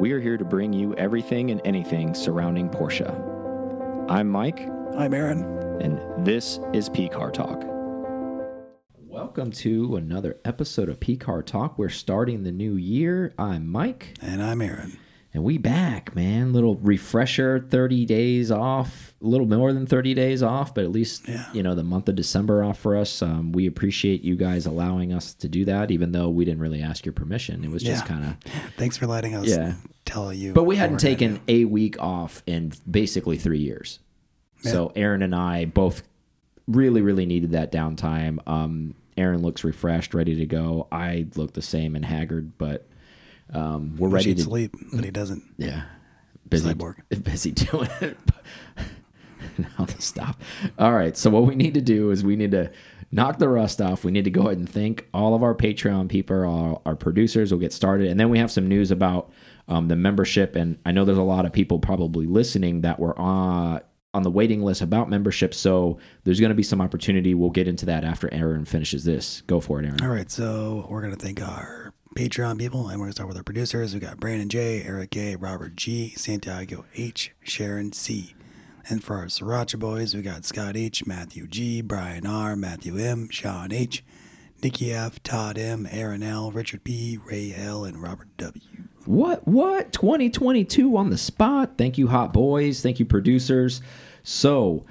We are here to bring you everything and anything surrounding Porsche. I'm Mike, I'm Aaron. and this is P Car Talk. Welcome to another episode of P Car Talk. We're starting the new year. I'm Mike, And I'm Aaron. And we back, man. Little refresher, 30 days off, a little more than 30 days off, but at least Yeah. you know the month of December off for us. Um, we appreciate you guys allowing us to do that, even though we didn't really ask your permission. It was just Yeah. kind of Thanks for letting us Yeah. tell you. But we hadn't taken a week off in basically three years. So Aaron and I both really, really needed that downtime. Um, Aaron looks refreshed, ready to go. I look the same and haggard, but um, we're ready to. sleep, but he doesn't. Yeah, busy, Cyborg. busy doing it. now to stop. All right. So what we need to do is we need to knock the rust off. We need to go ahead and thank all of our Patreon people, our, our producers. We'll get started, and then we have some news about um, the membership. And I know there's a lot of people probably listening that were on on the waiting list about membership. So there's going to be some opportunity. We'll get into that after Aaron finishes this. Go for it, Aaron. All right, so we're gonna thank our Patreon people, and we're gonna start with our producers. We got Brandon J, Eric A, Robert G, Santiago H, Sharon C. And for our Sriracha boys, we got Scott H, Matthew G, Brian R, Matthew M, Sean H, Nikki F, Todd M, Aaron L, Richard P, Ray L, and Robert W. What? What? 2022 on the spot. Thank you, hot boys. Thank you, producers. So,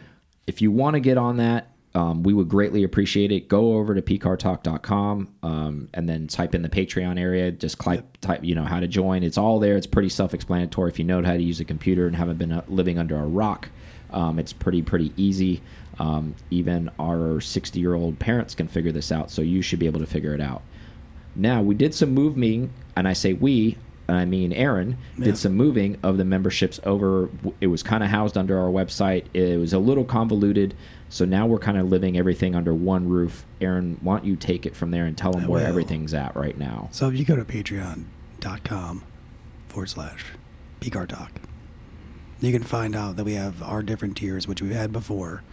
if you want to get on that, um, we would greatly appreciate it. Go over to pcartalk.com um, and then type in the Patreon area. Just type, type, you know, how to join. It's all there. It's pretty self-explanatory. If you know how to use a computer and haven't been uh, living under a rock, um, it's pretty, pretty easy. Um, even our 60-year-old parents can figure this out. So you should be able to figure it out. Now we did some moving, and I say we, and I mean Aaron did some moving of the memberships over. It was kind of housed under our website. It was a little convoluted, so now we're kind of living everything under one roof. Aaron, why don't you take it from there and tell them where will. everything's at right now? So if you go to patreon.com forward slash PCAR Talk, you can find out that we have our different tiers, which we've had before.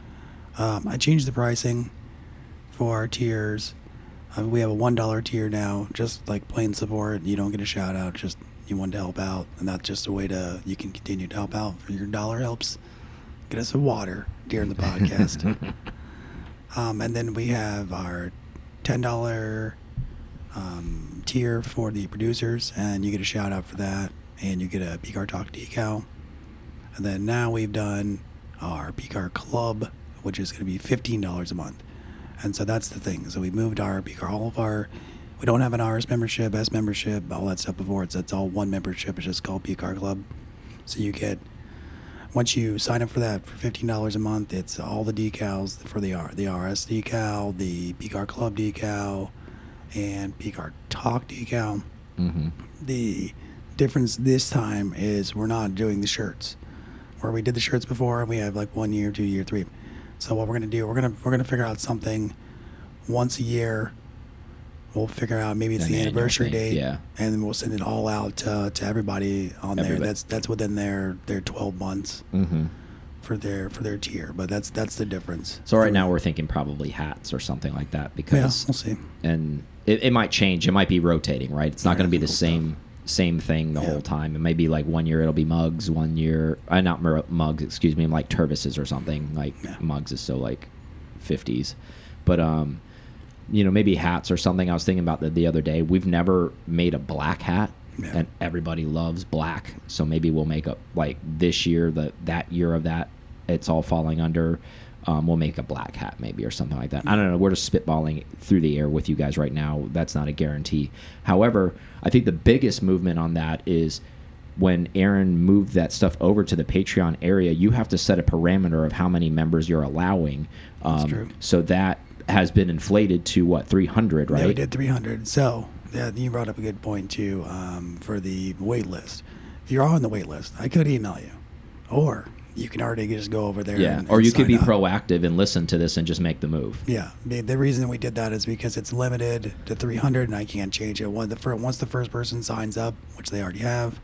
Um, I changed the pricing for our tiers. We have a $1 tier now, just like plain support. You don't get a shout out, just you want to help out. And that's just a way to, you can continue to help out. For your dollar helps get us a water during the podcast. um, and then we have our $10 um, tier for the producers, and you get a shout out for that, and you get a PCAR Talk decal. And then now we've done our PCAR Club, which is going to be fifteen dollars a month. And so that's the thing. So we moved our all of our, we don't have an RS membership, S membership, all that stuff before. It's it's all one membership. It's just called PCAR Club. So you get once you sign up for that for fifteen dollars a month, it's all the decals for the R the RS decal, the PCAR Club decal, and PCAR Talk decal. Mm-hmm. The difference this time is we're not doing the shirts, where we did the shirts before, and we have like one year, two year, three. So what we're gonna do, we're gonna we're gonna figure out something once a year. We'll figure out maybe it's An the anniversary date, yeah. and then we'll send it all out to, to everybody on there. That's that's within their their twelve months Mm-hmm. for their for their tier, but that's that's the difference. So right now we're thinking probably hats or something like that yeah, because we'll see. and it, it might change. It might be rotating, right? It's not Yeah, going to be the cool stuff. Same thing the Yeah. whole time. And maybe like one year it'll be mugs, one year uh, not mugs, excuse me, like Tervises or something. Like Yeah. mugs is so like fifties, but um, you know maybe hats or something. I was thinking about that the other day. We've never made a black hat. Yeah. And everybody loves black, so maybe we'll make a like this year that that year of that it's all falling under um, we'll make a black hat maybe or something like that. I don't know. We're just spitballing through the air with you guys right now. That's not a guarantee. However, I think the biggest movement on that is when Aaron moved that stuff over to the Patreon area. You have to set a parameter of how many members you're allowing. Um, true. So that has been inflated to what 300, right? Yeah, we did 300. So, yeah, you brought up a good point too um, for the wait list. If you're on the wait list, I could email you, or you can already just go over there. Yeah, and- or and you could be up. proactive and listen to this and just make the move. Yeah, the, the reason we did that is because it's limited to 300, and I can't change it. Once the fir- once the first person signs up, which they already have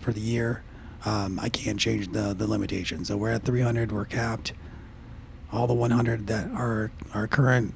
for the year, um, I can't change the the limitation. So we're at 300. We're capped. All the 100 that are our current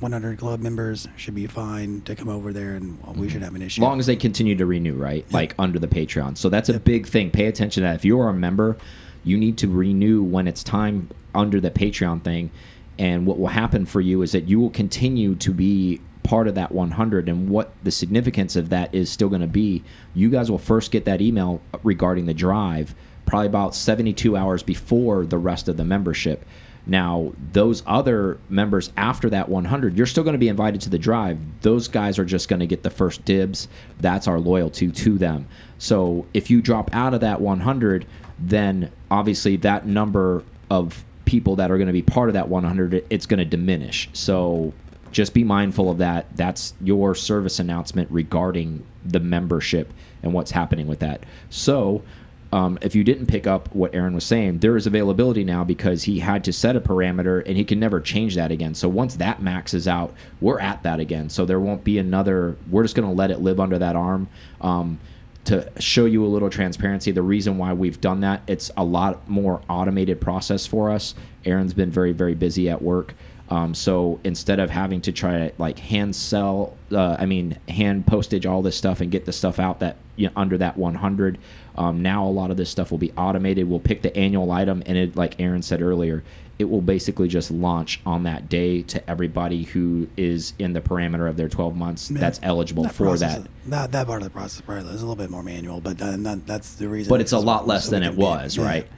100 club members should be fine to come over there, and we should have an issue. As long as they continue to renew, right? Like under the Patreon. So that's a big thing. Pay attention to that. If you are a member, you need to renew when it's time under the Patreon thing. And what will happen for you is that you will continue to be part of that 100 and what the significance of that is still going to be you guys will first get that email regarding the drive probably about 72 hours before the rest of the membership now those other members after that 100 you're still going to be invited to the drive those guys are just going to get the first dibs that's our loyalty to them so if you drop out of that 100 then obviously that number of people that are going to be part of that 100 it's going to diminish so just be mindful of that. That's your service announcement regarding the membership and what's happening with that. So, um, if you didn't pick up what Aaron was saying, there is availability now because he had to set a parameter and he can never change that again. So once that maxes out, we're at that again. So there won't be another. We're just going to let it live under that arm. Um, to show you a little transparency, the reason why we've done that, it's a lot more automated process for us. Aaron's been very, very busy at work. Um, so instead of having to try to like hand sell, uh, I mean hand postage all this stuff and get the stuff out that you know, under that 100, um, now a lot of this stuff will be automated. We'll pick the annual item, and it, like Aaron said earlier, it will basically just launch on that day to everybody who is in the parameter of their 12 months Yeah. that's eligible That for that. That that part of the process probably is a little bit more manual, but that, that, that's the reason. But it's a lot less so than it be- was, yeah. right?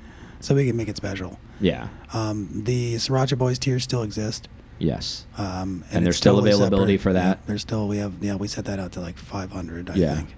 So we can make it special. Yeah. Um, the Sriracha Boys tiers still exist. Yes. Um, And there's it's still availability separate. for that? Yeah, there's still we have yeah we set that out to like 500 I Yeah. think.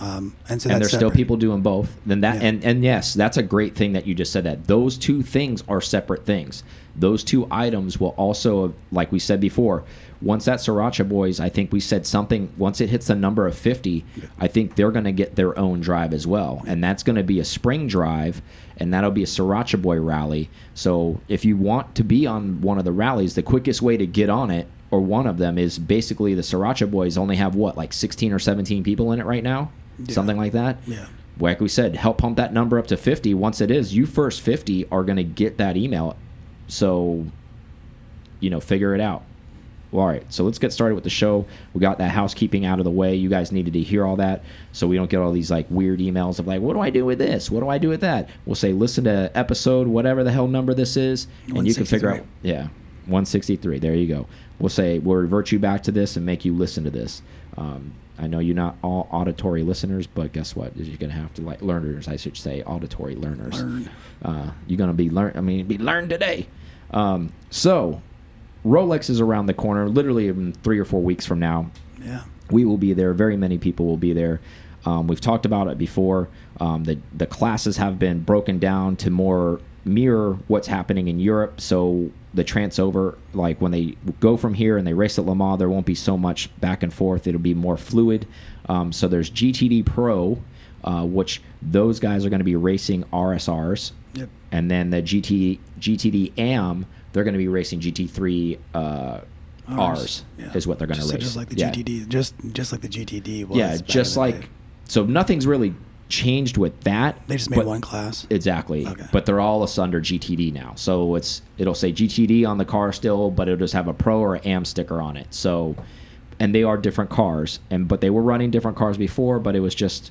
Um, and so and there's still people doing both. Then that Yeah. and and yes that's a great thing that you just said that. Those two things are separate things. Those two items will also like we said before once that sriracha boys i think we said something once it hits the number of 50 i think they're going to get their own drive as well. And that's going to be a spring drive and that'll be a sriracha boy rally. So if you want to be on one of the rallies the quickest way to get on it or one of them is basically the sriracha boys only have what like 16 or 17 people in it right now Yeah. something like that Yeah. like we said, help pump that number up to 50. Once it is, you first 50 are going to get that email. So, you know, figure it out. Well, all right, so let's get started with the show. We got that housekeeping out of the way. You guys needed to hear all that so we don't get all these like weird emails of like, what do I do with this? What do I do with that? We'll say, listen to episode, whatever the hell number this is, and you can figure out. Yeah, 163. There you go. We'll say, we'll revert you back to this and make you listen to this. Um, I know you're not all auditory listeners, but guess what? You're going to have to like learners, I should say, auditory learners. Learn. Uh, you're going to be learn. I mean, be learned today. Um, so, Rolex is around the corner. Literally in three or four weeks from now, Yeah. we will be there. Very many people will be there. Um, we've talked about it before. Um, the the classes have been broken down to more mirror what's happening in Europe. So the trans over, like when they go from here and they race at Le Mans, there won't be so much back and forth. It'll be more fluid. Um, so there's GTD Pro, uh, which those guys are going to be racing RSRs, Yep. and then the GT GTD AM, they're going to be racing GT3 uh, Rs, Yeah. is what they're going to race. Just like the Yeah. GTD, just just like the GTD was. Yeah, just like so nothing's really changed with that. they just made but- one class. Exactly. Okay. But they're all asunder GTD now. So it's it'll say GTD on the car still, but it'll just have a Pro or an AM sticker on it. So and they are different cars. And but they were running different cars before, but it was just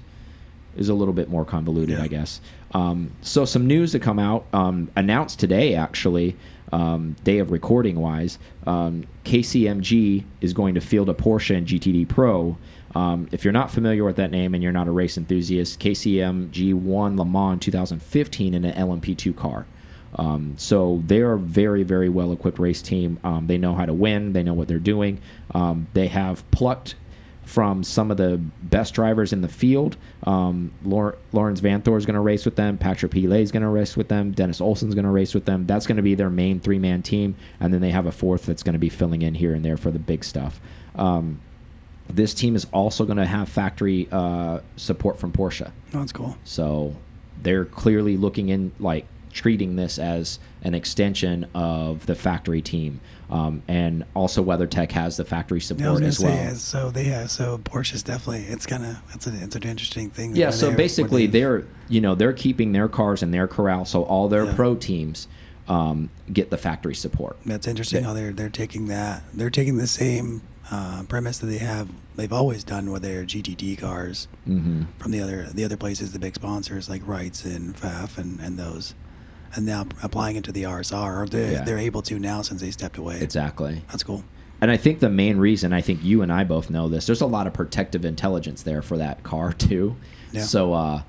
is a little bit more convoluted, Yeah. I guess. Um, so some news to come out um, announced today, actually, um, day of recording wise. Um, KCMG is going to field a Porsche and GTD Pro. Um, if you're not familiar with that name and you're not a race enthusiast, KCMG won Le Mans 2015 in an LMP2 car. Um, so they're a very, very well equipped race team. Um, they know how to win. They know what they're doing. Um, they have plucked from some of the best drivers in the field. Um, Laurens Vanthoor is going to race with them. Patrick Pilet is going to race with them. Dennis Olsen's going to race with them. That's going to be their main three man team. And then they have a fourth that's going to be filling in here and there for the big stuff. Um, this team is also going to have factory uh, support from Porsche. Oh, that's cool. So they're clearly looking in like treating this as an extension of the factory team. Um, and also WeatherTech has the factory Yeah, support as well. uh, so they have so Porsche's definitely it's kind of it's an it's an interesting thing. Yeah, so they're- basically they- they're you know they're keeping their cars in their corral, so all their Yeah. pro teams um, get the factory support. That's interesting how they're they're taking that they're taking the same uh, premise that they have they've always done with their GTD cars Mm-hmm. from the other the other places, the big sponsors like Wrights and FAF and, and those, and now applying it to the RSR. Or they're, Yeah. they're able to now since they stepped away. Exactly. That's cool. And I think the main reason, I think you and I both know this, there's a lot of protective intelligence there for that car too. Yeah. So uh,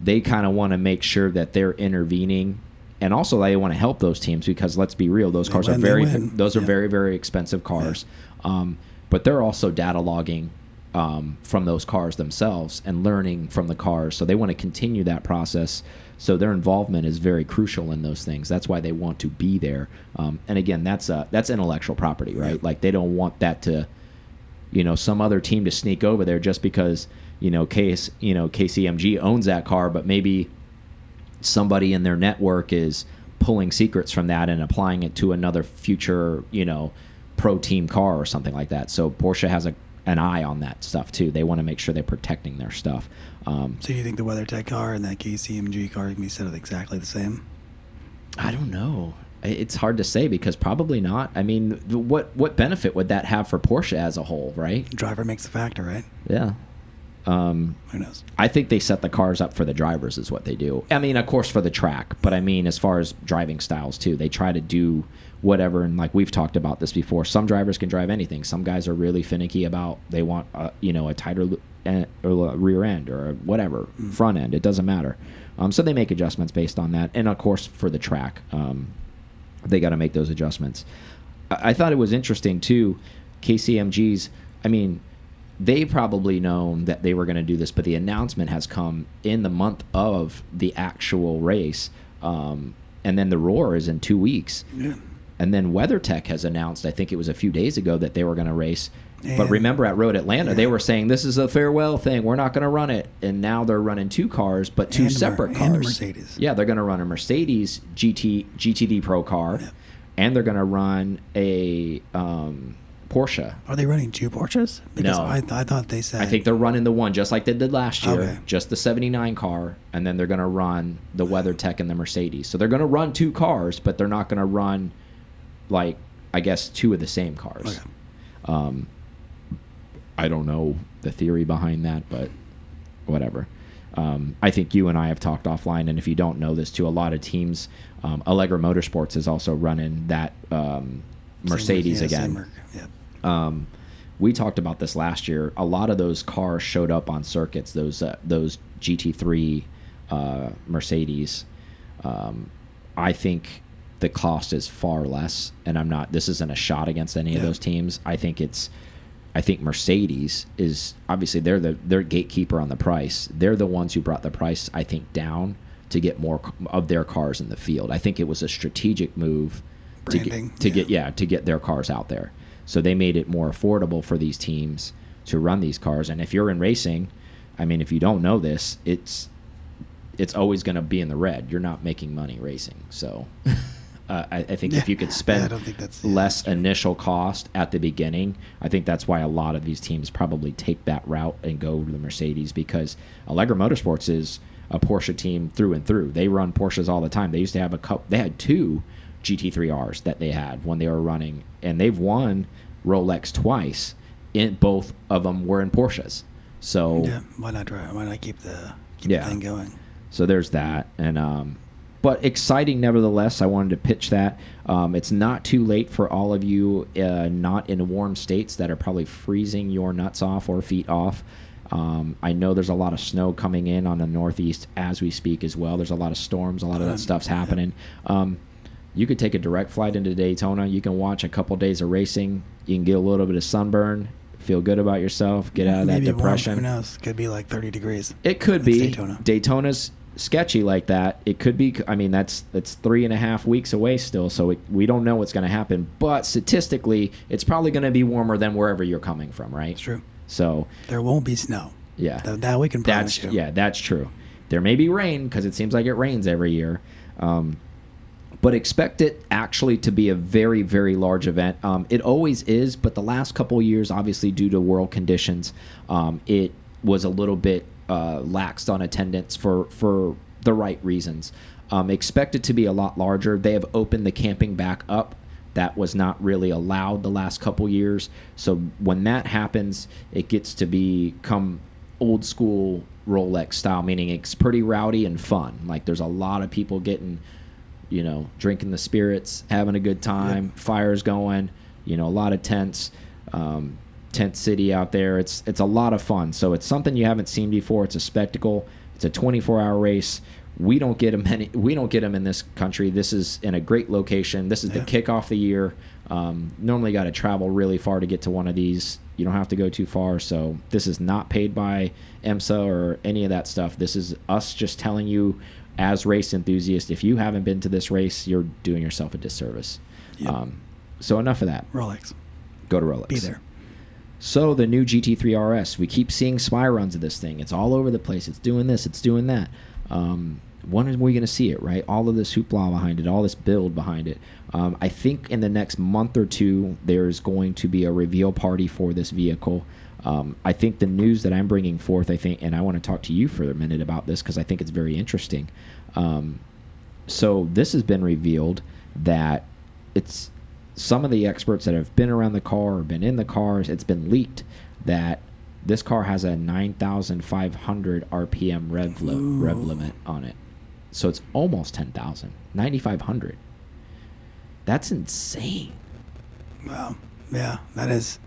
they kind of want to make sure that they're intervening, and also they want to help those teams because let's be real, those They cars win, are very, those are Yeah. very, very expensive cars. Um, but they're also data logging um, from those cars themselves and learning from the cars. So they want to continue that process. So their involvement is very crucial in those things. That's why they want to be there. Um, and again, that's uh, that's intellectual property, right? Like they don't want that to, you know, some other team to sneak over there just because you know case you know KCMG owns that car, but maybe somebody in their network is pulling secrets from that and applying it to another future, you know, pro team car or something like that. So Porsche has a an eye on that stuff too. They want to make sure they're protecting their stuff. Um, So you think the WeatherTech car and that KCMG car can be set up exactly the same? I don't know. It's hard to say because probably not. I mean, what what benefit would that have for Porsche as a whole, right? Driver makes the factor, right? Yeah. Um, Who knows? I think they set the cars up for the drivers is what they do. I mean, of course for the track, but I mean as far as driving styles too. They try to do whatever and like we've talked about this before. Some drivers can drive anything. Some guys are really finicky about they want a, you know a tighter or a rear end or whatever front end. It doesn't matter. Um, so they make adjustments based on that, and of course for the track, um, they got to make those adjustments. I, I thought it was interesting too. KCMG's. I mean, they probably known that they were going to do this, but the announcement has come in the month of the actual race, um, and then the roar is in two weeks. Yeah. And then WeatherTech has announced, I think it was a few days ago, that they were going to race. but remember at Road Atlanta, they were saying this is a farewell thing. We're not going to run it. And now they're running two cars, but two And separate cars. and a Mercedes. Yeah, they're going to run a Mercedes GT GTD Pro car, and they're going to run a um, Porsche. Are they running two Porsches? Because No. I, I thought they said. I think they're running the one just like they did last year, Okay. just the 79 car, and then they're going to run the WeatherTech and the Mercedes. So they're going to run two cars, but they're not going to run like I guess two of the same cars. Okay. Um, I don't know the theory behind that, but whatever. Um, I think you and I have talked offline, and if you don't know this, too, a lot of teams, um, Alegra Motorsports is also running that um, Mercedes Merc- yeah, again. Yeah. Um, we talked about this last year. A lot of those cars showed up on circuits. Those uh, those GT3 uh, Mercedes. Um, I think the cost is far less, and I'm not. This isn't a shot against any of those teams. I think it's. I think Mercedes is obviously they're the they're gatekeeper on the price. They're the ones who brought the price I think down to get more of their cars in the field. I think it was a strategic move to get to yeah. get yeah to get their cars out there. So they made it more affordable for these teams to run these cars. And if you're in racing, I mean, if you don't know this, it's it's always going to be in the red. You're not making money racing. So uh, I, I think if you could Yeah, I spend don't think that's- yeah, less initial cost at the beginning, I think that's why a lot of these teams probably take that route and go to the Mercedes because Alegra Motorsports is a Porsche team through and through. They run Porsches all the time. They used to have a couple. They had two GT3Rs that they had when they were running, and they've won Rolex twice. In both of them were in Porsches. So Yeah. Why not? Why not keep the keep Yeah. the thing going? so there's that, and um, but exciting nevertheless. I wanted to pitch that. Um, it's not too late for all of you uh, not in warm states that are probably freezing your nuts off or feet off. Um, I know there's a lot of snow coming in on the northeast as we speak as well. There's a lot of storms. A lot of that Um, stuff's happening. Um, you could take a direct flight into Daytona. You can watch a couple days of racing. You can get a little bit of sunburn. Feel good about yourself. Get out of that Maybe warm, depression. who knows? Could be like 30 degrees. It could be Daytona. Daytona's sketchy like that. It could be. I mean, that's that's three and a half weeks away still, so it, we don't know what's going to happen. But statistically, it's probably going to be warmer than wherever you're coming from, right? It's true. So There won't be snow. yeah, That, that we can promise that's you. yeah, that's true. There may be rain because it seems like it rains every year. Um, but expect it actually to be a very very large event um, it always is but the last couple of years obviously due to world conditions um, it was a little bit uh, laxed on attendance for for the right reasons Um, expect it to be a lot larger. They have opened the camping back up. That was not really allowed the last couple years. So when that happens, it gets to become old school Rolex style, meaning it's pretty rowdy and fun. Like there's a lot of people getting, you know, drinking the spirits, having a good time, yep. fires going, you know, a lot of tents. Um, tent city out there. It's it's a lot of fun. So it's something you haven't seen before. It's a spectacle. It's a 24-hour race. We don't get them any. We don't get them in this country. This is in a great location. This is yeah. the kickoff of the year. Um, normally, got to travel really far to get to one of these. You don't have to go too far. So this is not paid by IMSA or any of that stuff. This is us just telling you, as race enthusiasts, if you haven't been to this race, you're doing yourself a disservice. Yep. Um, so enough of that. Rolex. Go to Rolex. Be there. So the new GT3 RS, we keep seeing spy runs of this thing. It's all over the place. It's doing this. It's doing that. Um, when are we going to see it? Right? All of this hoopla behind it, all this build behind it. Um, I think in the next month or two, there's going to be a reveal party for this vehicle. Um, I think the news that I'm bringing forth, I think, and I want to talk to you for a minute about this because I think it's very interesting. Um, so this has been revealed that it's some of the experts that have been around the car or been in the cars, it's been leaked that this car has a 9,500 RPM rev, li rev limit on it. So it's almost 10,000. 9,500. That's insane. Well, Yeah, that is.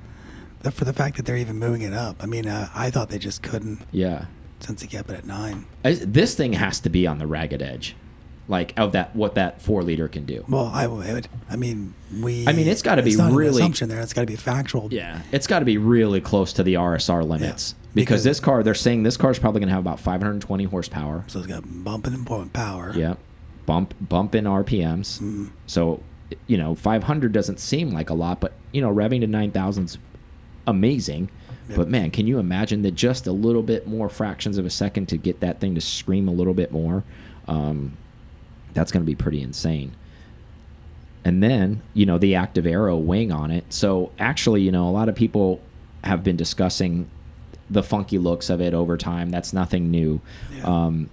For the fact that they're even moving it up. I mean, uh, I thought they just couldn't. Yeah. Since they kept it at nine. I, this thing has to be on the ragged edge like of that what that four liter can do. Well, I would. I mean, we. I mean, it's got to be really assumption there. It's got to be factual. Yeah, it's got to be really close to the RSR limits yeah, because, because, this car. They're saying this car is probably going to have about 520 horsepower. So it's got bumping and power. Yeah, bump bump in RPMs. Mm. So you know, 500 doesn't seem like a lot, but you know, revving to 9,000's amazing. Yep. But man, can you imagine that just a little bit more fractions of a second to get that thing to scream a little bit more? Um, that's going to be pretty insane. And then, you know, the active aero wing on it. So actually, you know, a lot of people have been discussing the funky looks of it over time. That's nothing new. Yeah. Um,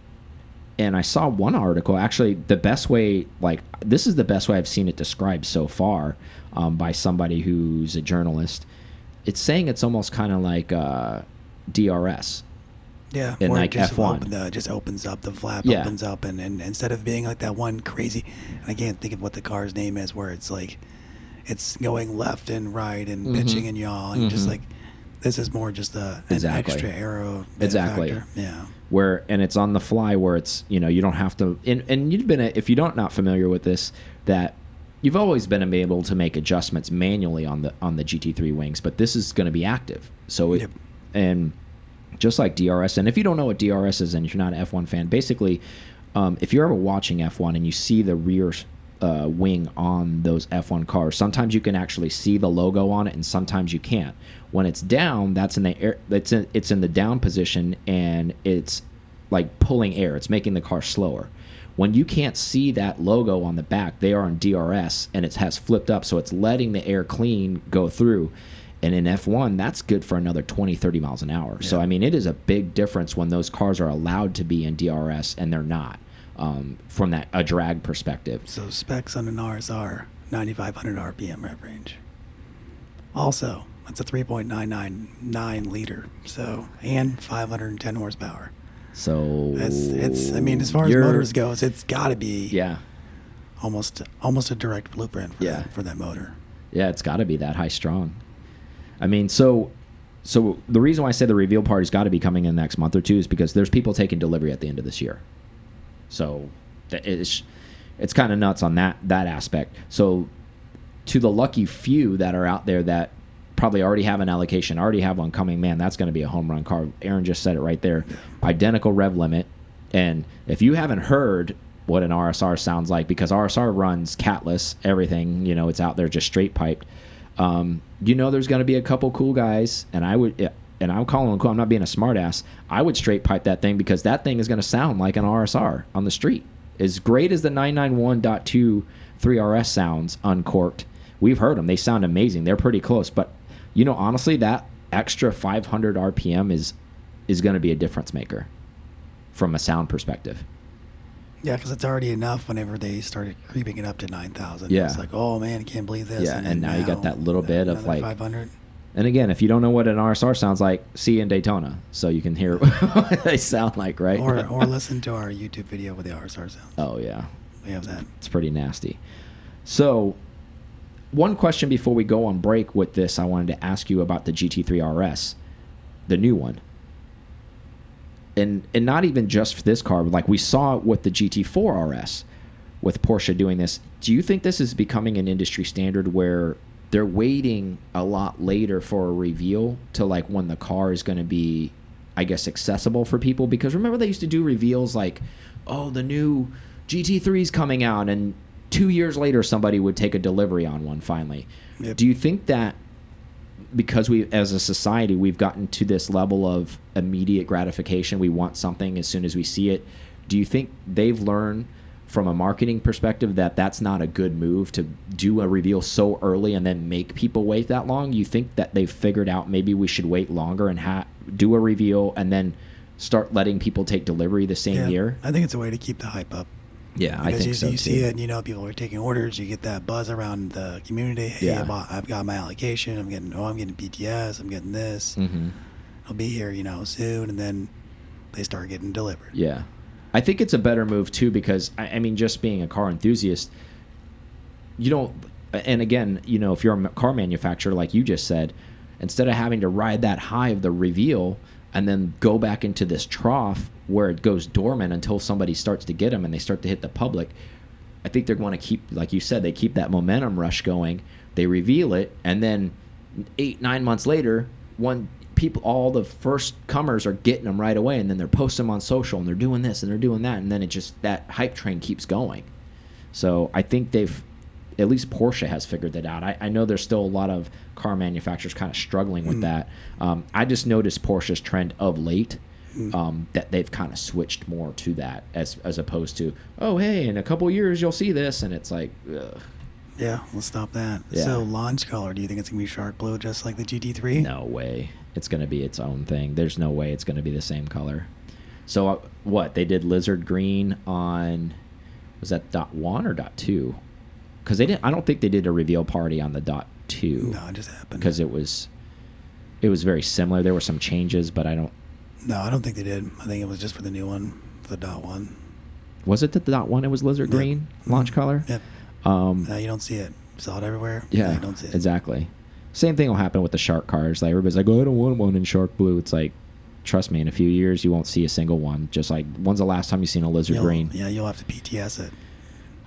and I saw one article. Actually, the best way, like this is the best way I've seen it described so far um, by somebody who's a journalist. It's saying it's almost kind of like uh, DRS. Yeah, in like just F1. Open, uh, just opens up, the flap yeah. opens up, and, and instead of being like that one crazy, I can't think of what the car's name is, where it's like, it's going left and right and mm -hmm. pitching and yaw, and mm -hmm. just mm-hmm. like, this is more just a, an exactly. extra aero. Exactly. Factor. Yeah. Where and it's on the fly, where it's you know you don't have to, and and you've been a, if you don't not familiar with this, that you've always been able to make adjustments manually on the on the GT3 wings, but this is going to be active. So it, yep. and just like DRS. And if you don't know what DRS is and you're not an F1 fan, basically, um, if you're ever watching F1 and you see the rear uh, wing on those F1 cars, sometimes you can actually see the logo on it, and sometimes you can't. When it's down, that's in the air. It's in it's in the down position, and it's like pulling air. It's making the car slower. When you can't see that logo on the back, they are on DRS, and it has flipped up, so it's letting the air clean go through and in F1, that's good for another 20, 30 miles an hour. Yeah. So, I mean, it is a big difference when those cars are allowed to be in DRS and they're not um, from that a drag perspective. So, specs on an RSR, 9,500 RPM rev range. Also, that's a 3.999 liter. So, and 510 horsepower. So, it's, it's I mean, as far as motors goes, it's got to be yeah, almost almost a direct blueprint for, yeah. that, for that motor. Yeah, it's got to be that high strong. I mean, so so the reason why I say the reveal party's got to be coming in the next month or two is because there's people taking delivery at the end of this year. So it's it's kind of nuts on that that aspect. So to the lucky few that are out there that probably already have an allocation, already have one coming, man, that's going to be a home run car. Aaron just said it right there. Identical rev limit. And if you haven't heard what an RSR sounds like, because RSR runs catless, everything, you know, it's out there just straight piped. Um, you know, there's going to be a couple cool guys, and I would, and I'm calling them cool. I'm not being a smartass. I would straight pipe that thing because that thing is going to sound like an RSR on the street. As great as the 991.2 3RS sounds uncorked, we've heard them. They sound amazing. They're pretty close, but you know, honestly, that extra 500 RPM is is going to be a difference maker from a sound perspective. Yeah, because it's already enough. Whenever they started creeping it up to nine thousand, Yeah. it's like, oh man, I can't believe this. Yeah, and now you got that little bit of, like- five hundred. And again, if you don't know what an RSR sounds like, see in Daytona, so you can hear what they sound like, right? Or or listen to our YouTube video with the RSR sound. oh yeah, We have that. it's pretty nasty. So, one question before we go on break with this, I wanted to ask you about the GT3 RS, the new one. And and not even just for this car, but like we saw with the GT4 RS with Porsche doing this. Do you think this is becoming an industry standard where they're waiting a lot later for a reveal to like when the car is going to be I guess accessible for people because remember they used to do reveals like oh the new GT3 is coming out and 2 years later somebody would take a delivery on one finally. Yep. Do you think that because we as a society we've gotten to this level of immediate gratification. We want something as soon as we see it. Do you think they've learned from a marketing perspective that that's not a good move to do a reveal so early and then make people wait that long? You think that they've figured out maybe we should wait longer and ha do a reveal and then start letting people take delivery the same yeah, year? I think it's a way to keep the hype up. Yeah i Because think you, so you too. see it, and you know, people are taking orders. You get that buzz around the community. Hey, Yeah. I I've got my allocation. I'm getting, oh, I'm getting PTS. I'm getting this. Mhm. I'll be here, you know, soon. And then they start getting delivered. Yeah. I think it's a better move too because I, I mean, just being a car enthusiast, you don't. And again, you know, if you're a car manufacturer, like you just said, instead of having to ride that high of the reveal and then go back into this trough where it goes dormant until somebody starts to get them and they start to hit the public, I think they're going to keep, like you said, they keep that momentum rush going. They reveal it, and then eight, nine months later, one people, all the first comers are getting them right away, and then they're posting them on social, and they're doing this and they're doing that, and then it just that hype train keeps going. So I think they've, at least Porsche has figured that out. I, I know there's still a lot of car manufacturers kind of struggling with that. Um, I just noticed Porsche's trend of late. Um, that they've kind of switched more to that as as opposed to oh hey in a couple years you'll see this and it's like ugh, Yeah, let's stop that. Yeah. So, launch color, do you think it's going to be shark blue just like the GT3? no way it's going to be its own thing there's no way it's going to be the same color so uh, what they did lizard green on was that dot one or dot two because they didn't i don't think they did a reveal party on the dot two No, it just happened. because it was it was very similar there were some changes but i don't No, I don't think they did. I think it was just for the new one, for the dot one. was it the dot one it was lizard Yep. green launch color Yep. um Now you don't see it. Saw it everywhere. Yeah, you don't see it. exactly. Same thing will happen with the shark cars. Like everybody's like, "Oh, I don't want one in shark blue." It's like, trust me, in a few years you won't see a single one. Just like, when's the last time you seen a lizard You'll- green? Yeah, you'll have to PTS it.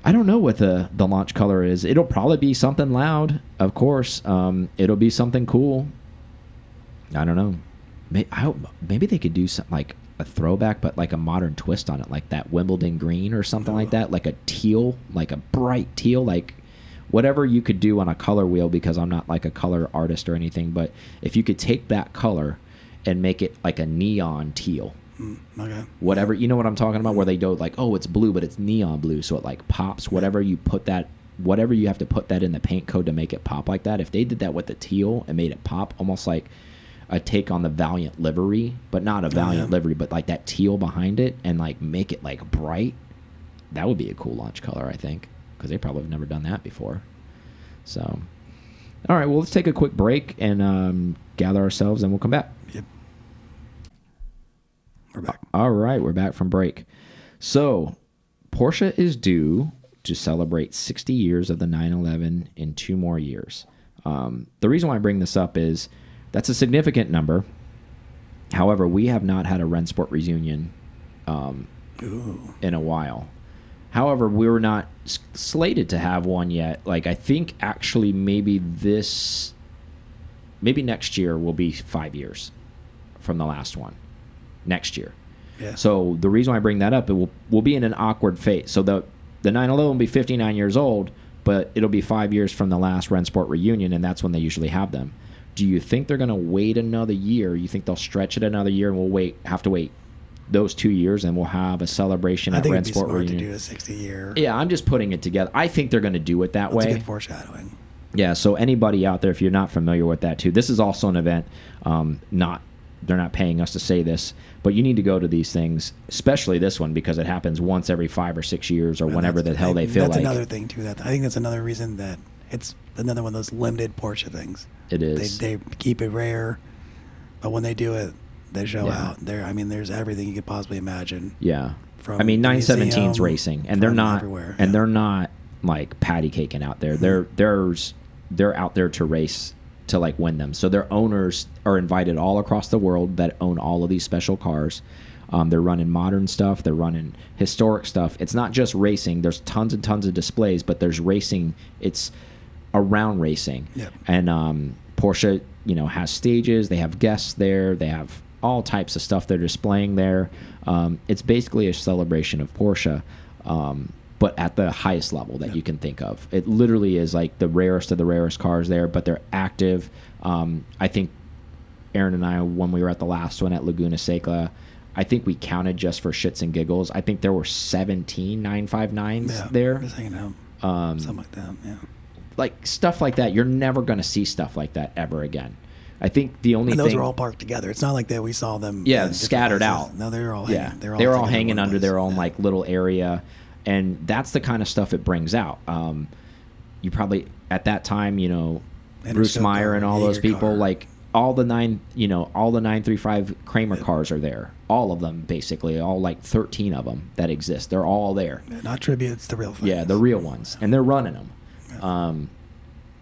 I don't know what the the launch color is. It'll probably be something loud, of course. Um, it'll be something cool. I don't know. May I hope maybe they could do something like a throwback, but like a modern twist on it, like that Wimbledon green or something like that, like a teal, like a bright teal, like whatever you could do on a color wheel. Because I'm not like a color artist or anything, but if you could take that color and make it like a neon teal, Mm, okay. whatever you know what I'm talking about where they go like oh it's blue but it's neon blue so it like pops whatever you put that whatever you have to put that in the paint code to make it pop like that if they did that with the teal and made it pop almost like a take on the Valiant livery but not a Valiant yeah. livery but like that teal behind it and like make it like bright that would be a cool launch color I think because they probably have never done that before so all right well let's take a quick break and um, gather ourselves and we'll come back. We're back. all right, we're back from break. So, Porsche is due to celebrate 60 years of the 911 in two more years. Um, the reason why I bring this up is that's a significant number. However, we have not had a Rennsport reunion um, in a while. However, we were not s- slated to have one yet. Like, I think actually maybe this, maybe next year will be five years from the last one. Next year. Yeah. So the reason why I bring that up, it will will be in an awkward phase. So the the 911 will be 59 years old, but it'll be five years from the last Rennsport reunion, and that's when they usually have them. Do you think they're going to wait another year? You think they'll stretch it another year, and we'll wait have to wait those two years, and we'll have a celebration I at think it'd be smart to reunion? do a 60 year. Yeah, I'm just putting it together. I think they're going to do it that That's a way. good foreshadowing. Yeah, so anybody out there, if you're not familiar with that too, this is also an event, um, not they're not paying us to say this, but you need to go to these things, especially this one because it happens once every five or six years or whenever the that's- hell they feel That's like another thing too. That I think that's another reason that it's another one of those limited Porsche things. it They they keep it rare, but when they do it, they show Yeah. out. There, I mean, there's everything you could possibly imagine. yeah. From I mean, the 917's museum, racing, and they're not, everywhere, and yeah. they're not like patty caking out there. They're there's they're out there to race to like win them. So their owners are invited all across the world that own all of these special cars. Um, they're running modern stuff. They're running historic stuff. It's not just racing. There's tons and tons of displays, but there's racing. It's around racing. Yep. And um, Porsche, you know, has stages. They have guests there. They have all types of stuff they're displaying there. Um, it's basically a celebration of Porsche, um, but at the highest level that you can think of. It literally is like the rarest of the rarest cars there, but they're active. Um, I think Aaron and I, when we were at the last one at Laguna Seca, I think we counted just for shits and giggles. I think there were 17 959s Yeah, there. just hanging out, Um, something like that. Yeah, like stuff like that. You're never going to see stuff like that ever again. I think the only and those thing, are all parked together. It's not like that we saw them. yeah, scattered places. out. No, they were all. yeah, hanging, they're all, they were all hanging under place. their own Yeah. like little area, and that's the kind of stuff it brings out. Um, you probably at that time, you know, Bruce Meyer and all those people, car. like all the nine, you know, all the nine three five Kremer cars are there. All of them, basically, all like thirteen of them that exist. They're all there. Yeah, not tributes, the real. Yeah, the real ones, and they're running them. Um,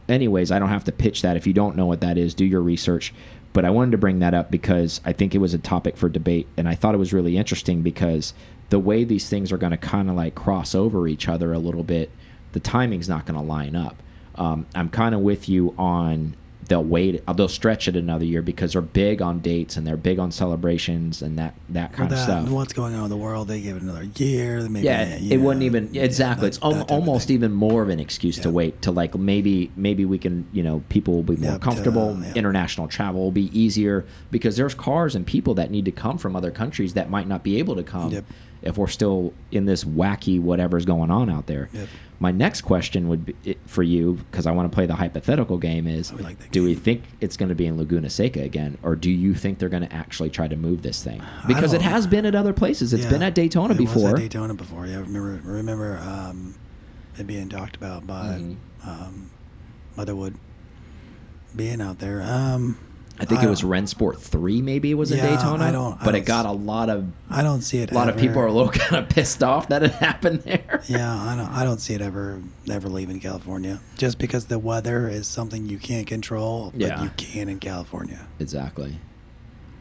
anyways, I don't have to pitch that. If you don't know what that is, do your research. But I wanted to bring that up because I think it was a topic for debate, and I thought it was really interesting because the way these things are going to kind of like cross over each other a little bit, the timing's not going to line up. Um, I'm kind of with you on they'll wait, they'll stretch it another year because they're big on dates and they're big on celebrations and that that kind of that, stuff. and what's going on in the world, they give it another year. Maybe, Yeah, yeah, it wouldn't even exactly. that- it's that almost even more of an excuse to wait to like maybe maybe we can you know people will be more Yeah, to, comfortable. yeah. International travel will be easier because there's cars and people that need to come from other countries that might not be able to come Yep. If we're still in this wacky whatever's going on out there. Yep. My next question would be for you because I want to play the hypothetical game is like do we think it's going to be in Laguna Seca again or do you think they're going to actually try to move this thing? Because it has been at other places. It's Yeah, been at Daytona it was before. at Daytona before. Yeah, remember remember um, it being talked about by Mhm. um, Motherwood being out there. Um, I think it was Rennsport three, maybe it was in Yeah, Daytona. I don't- I but don't it got a lot of I don't see it. a lot of people are a little kind of pissed off that it happened there. Yeah, I don't. I don't see it ever ever leaving California. Just because the weather is something you can't control, but Yeah. you can in California. exactly.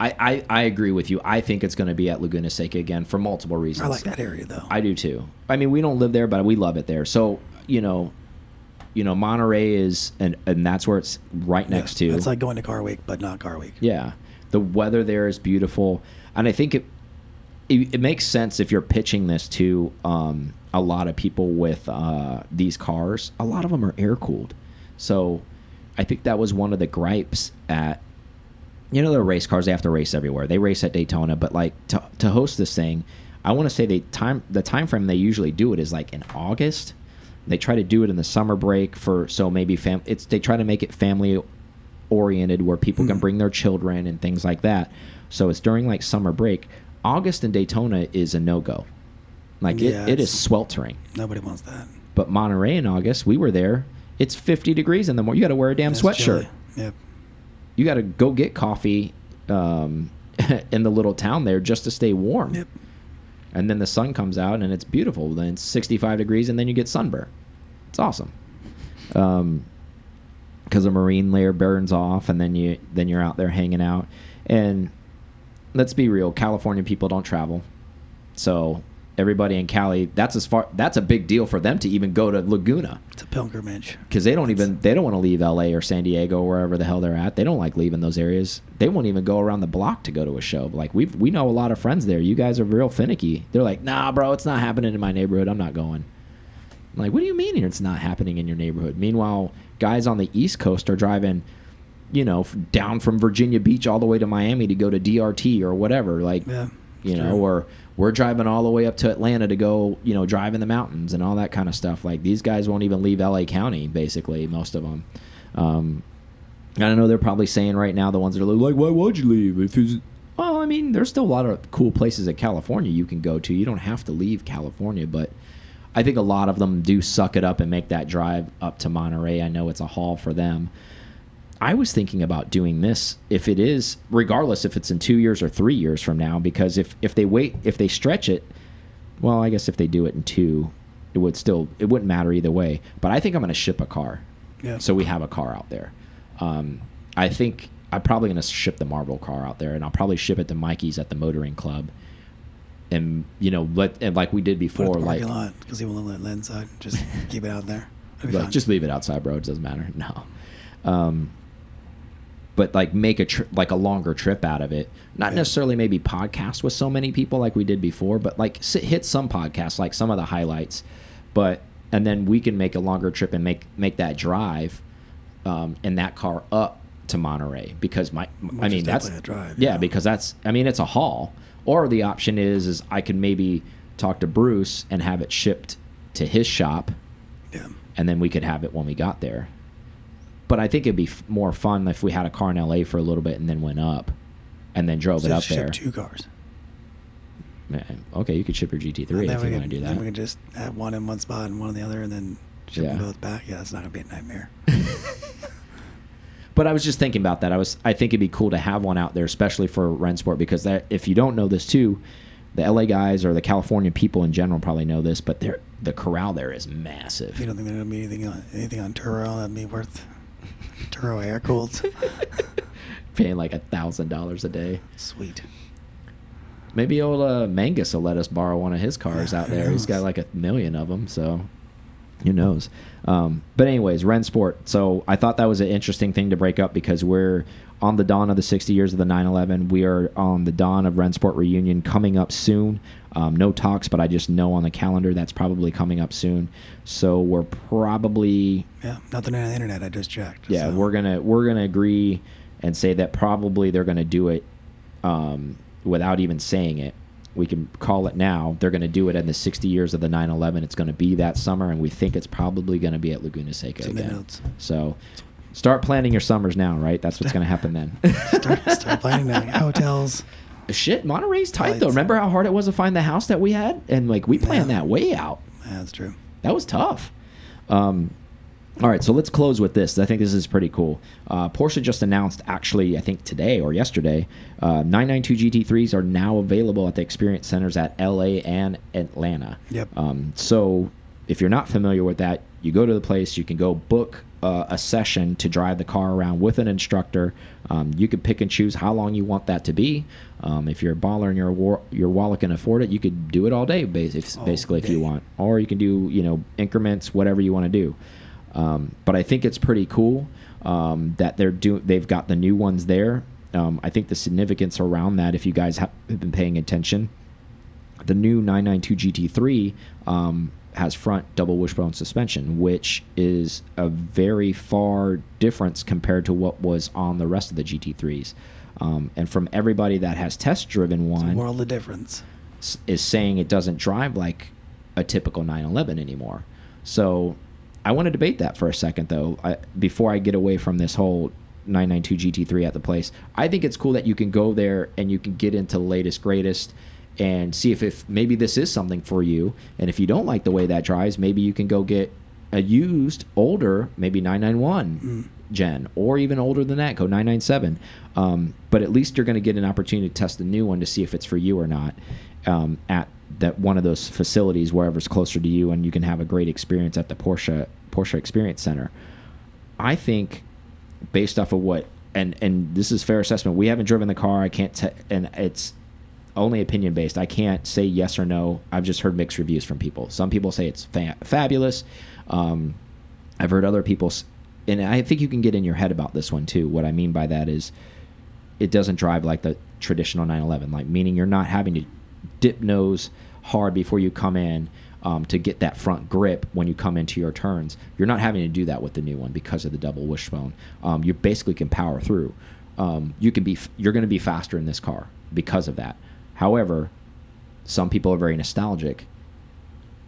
I, I, I agree with you. I think it's going to be at Laguna Seca again for multiple reasons. I like that area though. I do too. I mean, we don't live there, but we love it there. So you know, you know, Monterey is, and and that's where it's right next Yeah, to. It's like going to Car Week, but not Car Week. Yeah, the weather there is beautiful, and I think it it, it makes sense if you're pitching this to um, a lot of people with uh, these cars. A lot of them are air cooled, so I think that was one of the gripes at. You know, the race cars they have to race everywhere. They race at Daytona, but like to to host this thing, I want to say they time the time frame they usually do it is like in August. They try to do it in the summer break for so maybe fam. It's they try to make it family oriented where people can Mhm. bring their children and things like that. So it's during like summer break. August in Daytona is a no go. Like Yeah, it, it is sweltering. Nobody wants that. But Monterey in August, we were there. It's 50 degrees in the morning. You got to wear a damn It's sweatshirt. chilly. Yep. You got to go get coffee um, in the little town there just to stay warm. Yep. And then the sun comes out and it's beautiful. Then it's 65 degrees and then you get sunburn. It's awesome. Um, because the marine layer burns off and then you then you're out there hanging out. And let's be real, California people don't travel. So everybody in Cali, that's as far that's a big deal for them to even go to Laguna It's a pilgrimage. because they don't even they don't want to leave L.A. or San Diego or wherever the hell they're at. They don't like leaving those areas. They won't even go around the block to go to a show. Like we we know a lot of friends there. You guys are real finicky. They're like, nah, bro, it's not happening in my neighborhood. I'm not going. I'm like, what do you mean it's not happening in your neighborhood? Meanwhile, guys on the East Coast are driving, you know, down from Virginia Beach all the way to Miami to go to DRT or whatever. Like, Yeah. you know, true. or we're driving all the way up to Atlanta to go, you know, drive in the mountains and all that kind of stuff. Like these guys won't even leave LA County, basically, most of them. Um, I know they're probably saying right now the ones that are like, why would you leave? If it's well, I mean, there's still a lot of cool places in California you can go to. You don't have to leave California, but I think a lot of them do suck it up and make that drive up to Monterey. I know it's a haul for them. I was thinking about doing this if it is, regardless if it's in two years or three years from now, because if if they wait, if they stretch it, well, I guess if they do it in two, it would still it wouldn't matter either way. But I think I'm going to ship a car, Yeah. so we have a car out there. Um, I think I'm probably going to ship the Marvel car out there, and I'll probably ship it to Mikey's at the Motoring Club, and you know, let and like we did before, like because he won't let it inside. Just keep it out there. Like just leave it outside, bro. It doesn't matter. No. Um, but like make a like a longer trip out of it. Not Yeah. necessarily maybe podcast with so many people like we did before, but like sit, hit some podcasts like some of the highlights. But and then we can make a longer trip and make make that drive um, in that car up to Monterey because my I mean that's drive, yeah yeah. because that's I mean it's a haul. Or the option is is I can maybe talk to Bruce and have it shipped to his shop yeah. and then we could have it when we got there. But I think it'd be f more fun if we had a car in LA for a little bit and then went up, and then drove So it up ship there. two cars. Man, okay, you could ship your GT3 if you want to do Then we that. could just have one in one spot and one in the other, and then ship them both back. Yeah, it's not gonna be a nightmare. But I was just thinking about that. I was I think it'd be cool to have one out there, especially for Rennsport, because that if you don't know this too, the LA guys or the California people in general probably know this, but the corral there is massive. you don't think gonna be anything on anything on Turo that'd be worth Turo air cooled? Paying like a thousand dollars a day. Sweet. Maybe old uh, Magnus will let us borrow one of his cars Yeah, out there. He's got like a million of them, so who knows? Um, but anyways, Rennsport. So I thought that was an interesting thing to break up because we're on the dawn of the 60 years of the 911. We are on the dawn of Rennsport reunion coming up soon. Um, no talks, but I just know on the calendar that's probably coming up soon. So we're probably Yeah, nothing on the internet. I just checked. yeah so. we're gonna we're gonna agree and say that probably they're gonna do it um, without even saying it we can call it now they're gonna do it in the 60 years of the 9-11 it's gonna be that summer and we think it's probably gonna be at laguna seca It's again so start planning your summers now right that's what's gonna happen then start, start planning now. Hotels. shit monterey's tight though remember how hard it was to find the house that we had and like we planned Yeah. that way out Yeah, that's true. that was tough. Um, all right, so let's close with this. I think this is pretty cool. Uh, Porsche just announced, actually, I think today or yesterday, uh, 992 GT3s are now available at the experience centers at LA and Atlanta. Yep. Um, so if you're not familiar with that, you go to the place, you can go book uh, a session to drive the car around with an instructor. Um, you could pick and choose how long you want that to be. Um, if you're a baller and your war- your wallet can afford it, you could do it all day, bas- if, All basically, if you want, or you can do you know increments, whatever you want to do. Um, but I think it's pretty cool um, that they're do they've got the new ones there. Um, I think the significance around that, if you guys have been paying attention, the new 992 GT3 um, has front double wishbone suspension, which is a very far difference compared to what was on the rest of the GT3s. Um, and from everybody that has test driven It's a one, world of difference. is saying it doesn't drive like a typical 911 anymore. So I want to debate that for a second, though, I, before I get away from this whole 992 GT3 at the place. I think it's cool that you can go there and you can get into latest, greatest, and see if, if maybe this is something for you. And if you don't like the way that drives, maybe you can go get a used, older, maybe 991 gen, or even older than that, go 997. Um, but at least you're going to get an opportunity to test the new one to see if it's for you or not um, at that one of those facilities wherever's closer to you, and you can have a great experience at the Porsche Porsche Experience Center. I think, based off of what and and this is fair assessment. We haven't driven the car. I can't, and it's only opinion based. I can't say yes or no. I've just heard mixed reviews from people. Some people say it's fa fabulous. Um, I've heard other people, and I think you can get in your head about this one too. What I mean by that is, it doesn't drive like the traditional 911, like meaning you're not having to dip nose hard before you come in um, to get that front grip when you come into your turns. You're not having to do that with the new one because of the double wishbone. Um, you basically can power through. Um, you can be you're going to be faster in this car because of that. However, some people are very nostalgic.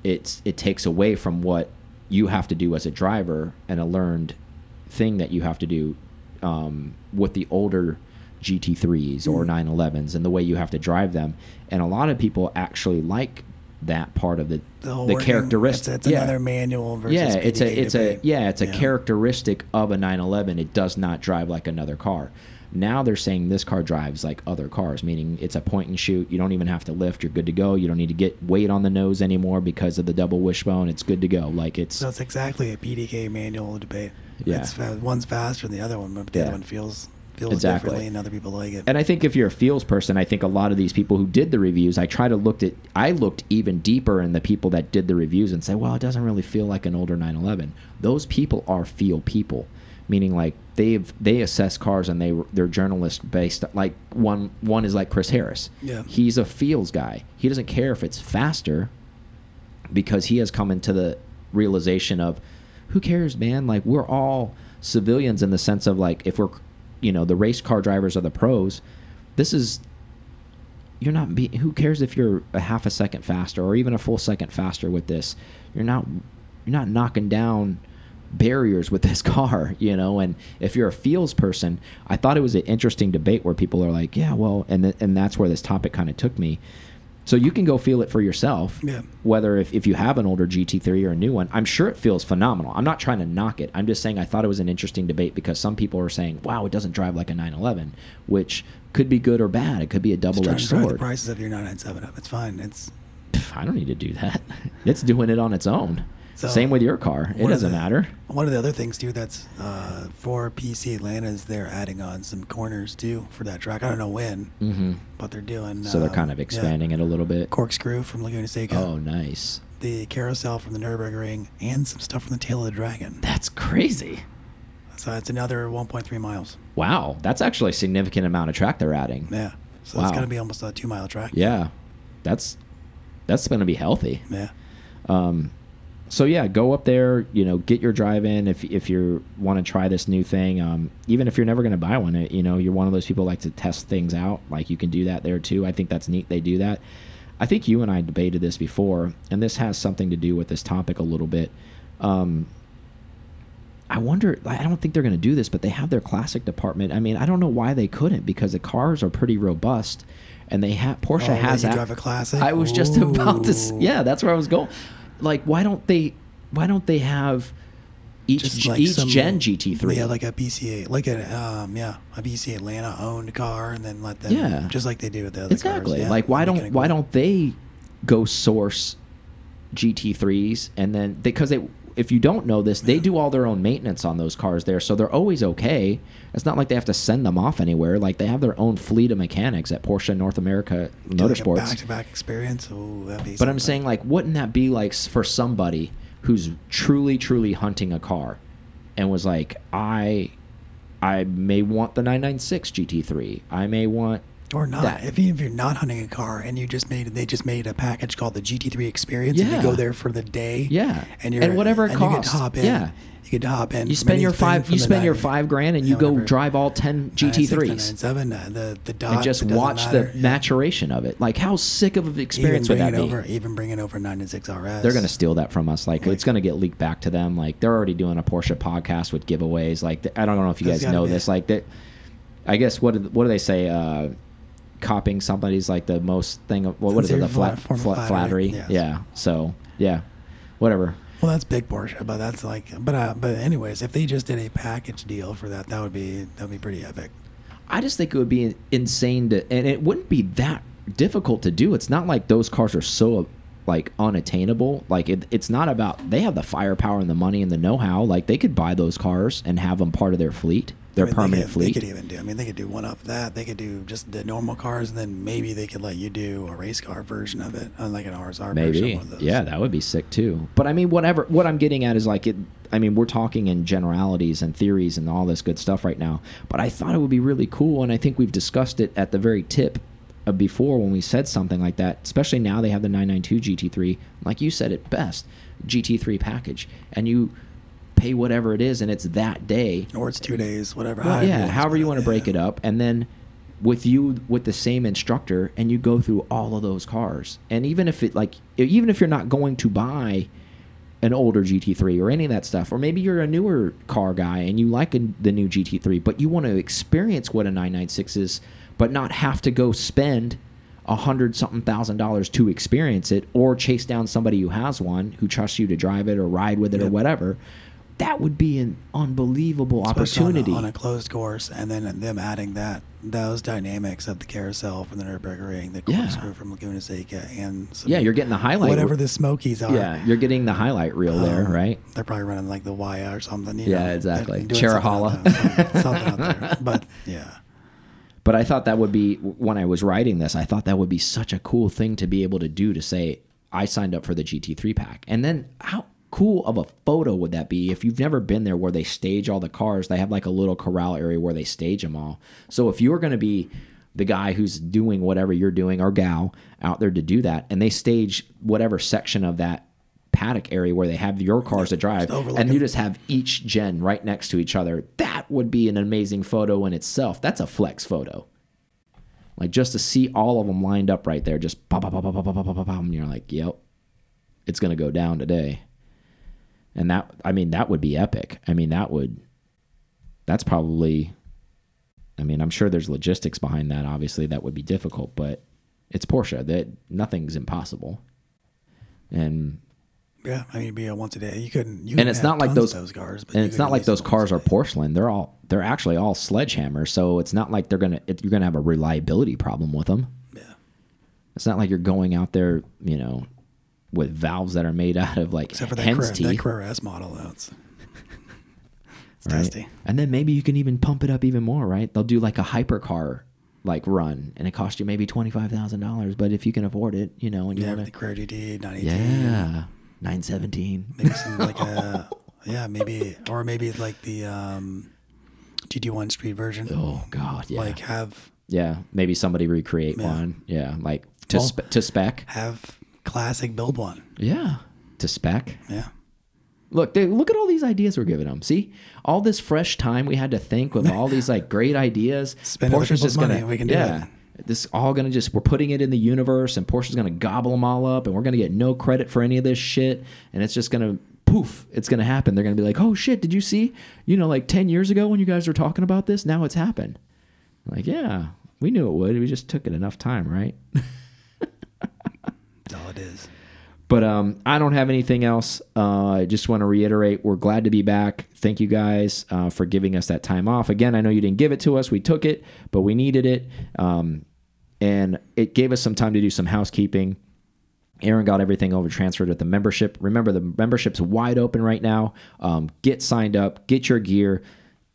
It's it takes away from what you have to do as a driver and a learned thing that you have to do um, with the older GT3s or 911s and the way you have to drive them. And a lot of people actually like that part of the The, the characteristic. It's, it's another manual versus yeah, it's a PDK it's a yeah, it's a Yeah. characteristic of a 911. It does not drive like another car. Now they're saying this car drives like other cars, meaning it's a point and shoot. You don't even have to lift. You're good to go. You don't need to get weight on the nose anymore because of the double wishbone. It's good to go. Like it's So it's exactly a PDK manual debate. Yeah. It's, one's faster than the other one, but the Yeah. other one feels feels Exactly. differently, and other people like it. and I think if you're a feels person, I think a lot of these people who did the reviews, I try to looked at, I looked even deeper in the people that did the reviews and say, well, it doesn't really feel like an older 911. Those people are feel people, meaning like they've they assess cars and they they're journalist based. like one one is like Chris Harris. Yeah. he's a feels guy. He doesn't care if it's faster because he has come into the realization of who cares man like we're all civilians in the sense of like if we're you know the race car drivers are the pros this is you're not be who cares if you're a half a second faster or even a full second faster with this you're not you're not knocking down barriers with this car you know and if you're a feels person i thought it was an interesting debate where people are like yeah well and th and that's where this topic kind of took me so you can go feel it for yourself Yeah. whether if, if you have an older gt3 or a new one i'm sure it feels phenomenal i'm not trying to knock it i'm just saying i thought it was an interesting debate because some people are saying wow it doesn't drive like a 911 which could be good or bad it could be a double-edged drive the sword prices of your 997 up. It's fine. It's I don't need to do that. It's doing it on its own. So, Same with your car. It doesn't the- matter. One of the other things too that's uh, for PC Atlanta is they're adding on some corners too for that track. I don't know when, hmm but they're doing. So they're um, kind of yeah. expanding it a little bit. Corkscrew from Laguna Seca, Oh, nice. the carousel from the Nurburgring, and some stuff from the Tail of the Dragon. That's crazy. So it's another 1.3 miles. Wow, that's actually a significant amount of track they're adding. Yeah. So it's going to be almost a two mile track. Yeah, that's that's going to be healthy. Yeah. Um, so yeah, go up there. You know, get your drive in if if you want to try this new thing. Um, even if you're never going to buy one, you know, you're one of those people who like to test things out. Like you can do that there too. I think that's neat. They do that. I think you and I debated this before, and this has something to do with this topic a little bit. Um, I wonder. I don't think they're going to do this, but they have their classic department. I mean, I don't know why they couldn't because the cars are pretty robust, and they have Porsche Oh, has you that- drive a classic? I was just about to. Yeah, that's where I was going. Like, why don't they? Why don't they have each g- like each some- gen GT3? Yeah, like a BCA, like a um, yeah, a BC Atlanta owned car, and then let them, Yeah. just like they do with the other exactly. cars. Yeah, like, why don't why cool. don't they go source GT3s and then because they if you don't know this, they do all their own maintenance on those cars there, so they're always okay. It's not like they have to send them off anywhere. Like they have their own fleet of mechanics at Porsche North America like Motorsports. back-to-back experience? Ooh, that'd be But I'm saying, like, wouldn't that be like for somebody who's truly, truly hunting a car, and was like, I, I may want the 996 GT3. I may want. Or not. that- If, even if you're not hunting a car and you just made they just made a package called the GT3 Experience, and Yeah. you go there for the day, Yeah. and you're And whatever it and you get costs. to hop in, Yeah. you get to hop in. You spend your five. You spend your five grand, and you yeah, go whatever. drive all 10 GT3s. 997, uh, the the dot, and just watch matter. the maturation of it. Like, how sick of an experience even would that bringing be? over, even bringing over 996 RS. They're gonna steal that from us. Like, Like- it's gonna get leaked back to them. Like they're already doing a Porsche podcast with giveaways. Like I don't know if you There's guys know this. Like that. I guess what do- what do they say? Uh, copying somebody's like the most thing. Of, well, what is it? The flat, flat, flattery. flattery, yes. Yeah. So yeah, whatever. Well, that's big Porsche, but that's like, but uh, but anyways, if they just did a package deal for that, that would be that would be pretty epic. I just think it would be insane to, and it wouldn't be that difficult to do. It's not like those cars are so like unattainable. Like it, it's not about they have the firepower and the money and the know-how. Like they could buy those cars and have them part of their fleet, their I mean, permanent they could, fleet. They could even do. I mean, they could do one up that. They could do just the normal cars, and then maybe they could let you do a race car version of it, uh, unlike an RSR version. Maybe. Of of those. Yeah, that would be sick too. But I mean, whatever. What I'm getting at is like it. I mean, we're talking in generalities and theories and all this good stuff right now. But I thought it would be really cool, and I think we've discussed it at the very tip of before when we said something like that. Especially now they have the 992 GT3, like you said it best, GT3 package, and you pay whatever it is, and it's that day. Or it's two days, whatever. Well, however yeah, however you want to break yeah. it up, and then with you with the same instructor, and you go through all of those cars, and even if it like, even if you're not going to buy an older GT3 or any of that stuff, or maybe you're a newer car guy and you like a, the new GT3, but you want to experience what a 996 is, but not have to go spend a hundred something thousand dollars to experience it, or chase down somebody who has one who trusts you to drive it or ride with it or whatever. That would be an unbelievable Especially on a- opportunity. on a, closed course, and then them adding that those dynamics of the carousel from the Nurburgring, the Yeah. from Laguna Seca, and some, yeah, you're getting the highlight. whatever the Smokies are. yeah, you're getting the highlight reel there, Um, right? They're probably running like the Waya or something. You Yeah, know, exactly. Cherahala. something, something out there. But yeah, But I thought that would be when I was writing this. I thought that would be such a cool thing to be able to do to say I signed up for the GT3 pack, and then how cool of a photo would that be if you've never been there where they stage all the cars? They have like a little corral area where they stage them all. So if you're going to be the guy who's doing whatever you're doing or gal out there to do that, and they stage whatever section of that paddock area where they have your cars to drive, and you just have each gen right next to each other. That would be an amazing photo in itself. That's a flex photo. Like just to see all of them lined up right there, just pop, pop, pop, pop, pop, pop, pop, pop, and you're like, yep, it's gonna go down today. And that, I mean, that would be epic. I mean, that would, that's probably, I mean, I'm sure there's logistics behind that. Obviously, that would be difficult, but it's Porsche. That nothing's impossible. And yeah. I mean, it'd be a once a day. You couldn't. You and it's not like those, those cars, but and it's not like those cars are porcelain. They're all they're actually all sledgehammers. So it's not like they're gonna it, you're gonna have a reliability problem with them. Yeah. It's not like you're going out there, you know, with valves that are made out of like Except for that, hen's Carrera, that teeth, Carrera S model. That's it's right? testy. And then maybe you can even pump it up even more, right? They'll do like a hypercar like run, and it costs you maybe twenty five thousand dollars. But if you can afford it, you know, and you Yeah, want the Carrera GT 918. yeah, nine seventeen. Maybe some like a yeah, maybe or maybe like the um, GT1 Street version. Oh God, yeah, Like have yeah. Maybe somebody recreate Yeah. one, yeah, like to Well- spe- to spec. have classic build one. Yeah, to spec. Yeah. Look, they, look at all these ideas we're giving them. See, all this fresh time we had to think with all these like great ideas. Spend Porsche's just gonna, we can do yeah, this all gonna just we're putting it in the universe, and Porsche's gonna gobble them all up, and we're gonna get no credit for any of this shit, and it's just gonna poof, it's gonna happen. They're gonna be like, oh shit, did you see? You know, like ten years ago when you guys were talking about this, now it's happened. Like, yeah, we knew it would. We just took it enough time, right? Is. But um, I don't have anything else. Uh, I just want to reiterate we're glad to be back. Thank you guys uh, for giving us that time off. Again, I know you didn't give it to us. We took it, but we needed it. Um, and it gave us some time to do some housekeeping. Aaron got everything over transferred with the membership. Remember, the membership's wide open right now. Um, get signed up, get your gear.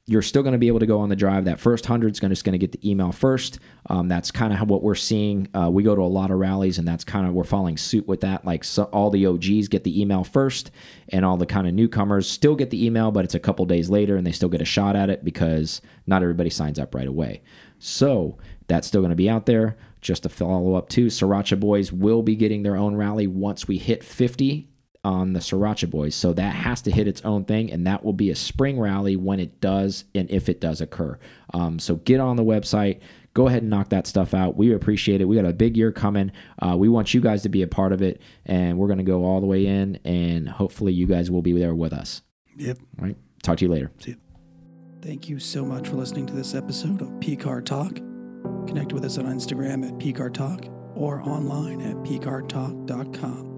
You're still going to be able to go on the drive. That first hundred is just going to get the email first. Um, that's kind of what we're seeing. Uh, we go to a lot of rallies, and that's kind of we're following suit with that. Like so, all the OGs get the email first, and all the kind of newcomers still get the email, but it's a couple days later, and they still get a shot at it because not everybody signs up right away. So that's still going to be out there. Just to follow up too, Sriracha Boys will be getting their own rally once we hit 50 on the Sriracha Boys. So that has to hit its own thing, and that will be a spring rally when it does and if it does occur. Um, so get on the website. Go ahead and knock that stuff out. We appreciate it. We got a big year coming. Uh, we want you guys to be a part of it, and we're going to go all the way in, and hopefully you guys will be there with us. Yep. All right. Talk to you later. See you. Thank you so much for listening to this episode of PCAR Talk. Connect with us on Instagram at PCAR Talk or online at PCARTalk.com.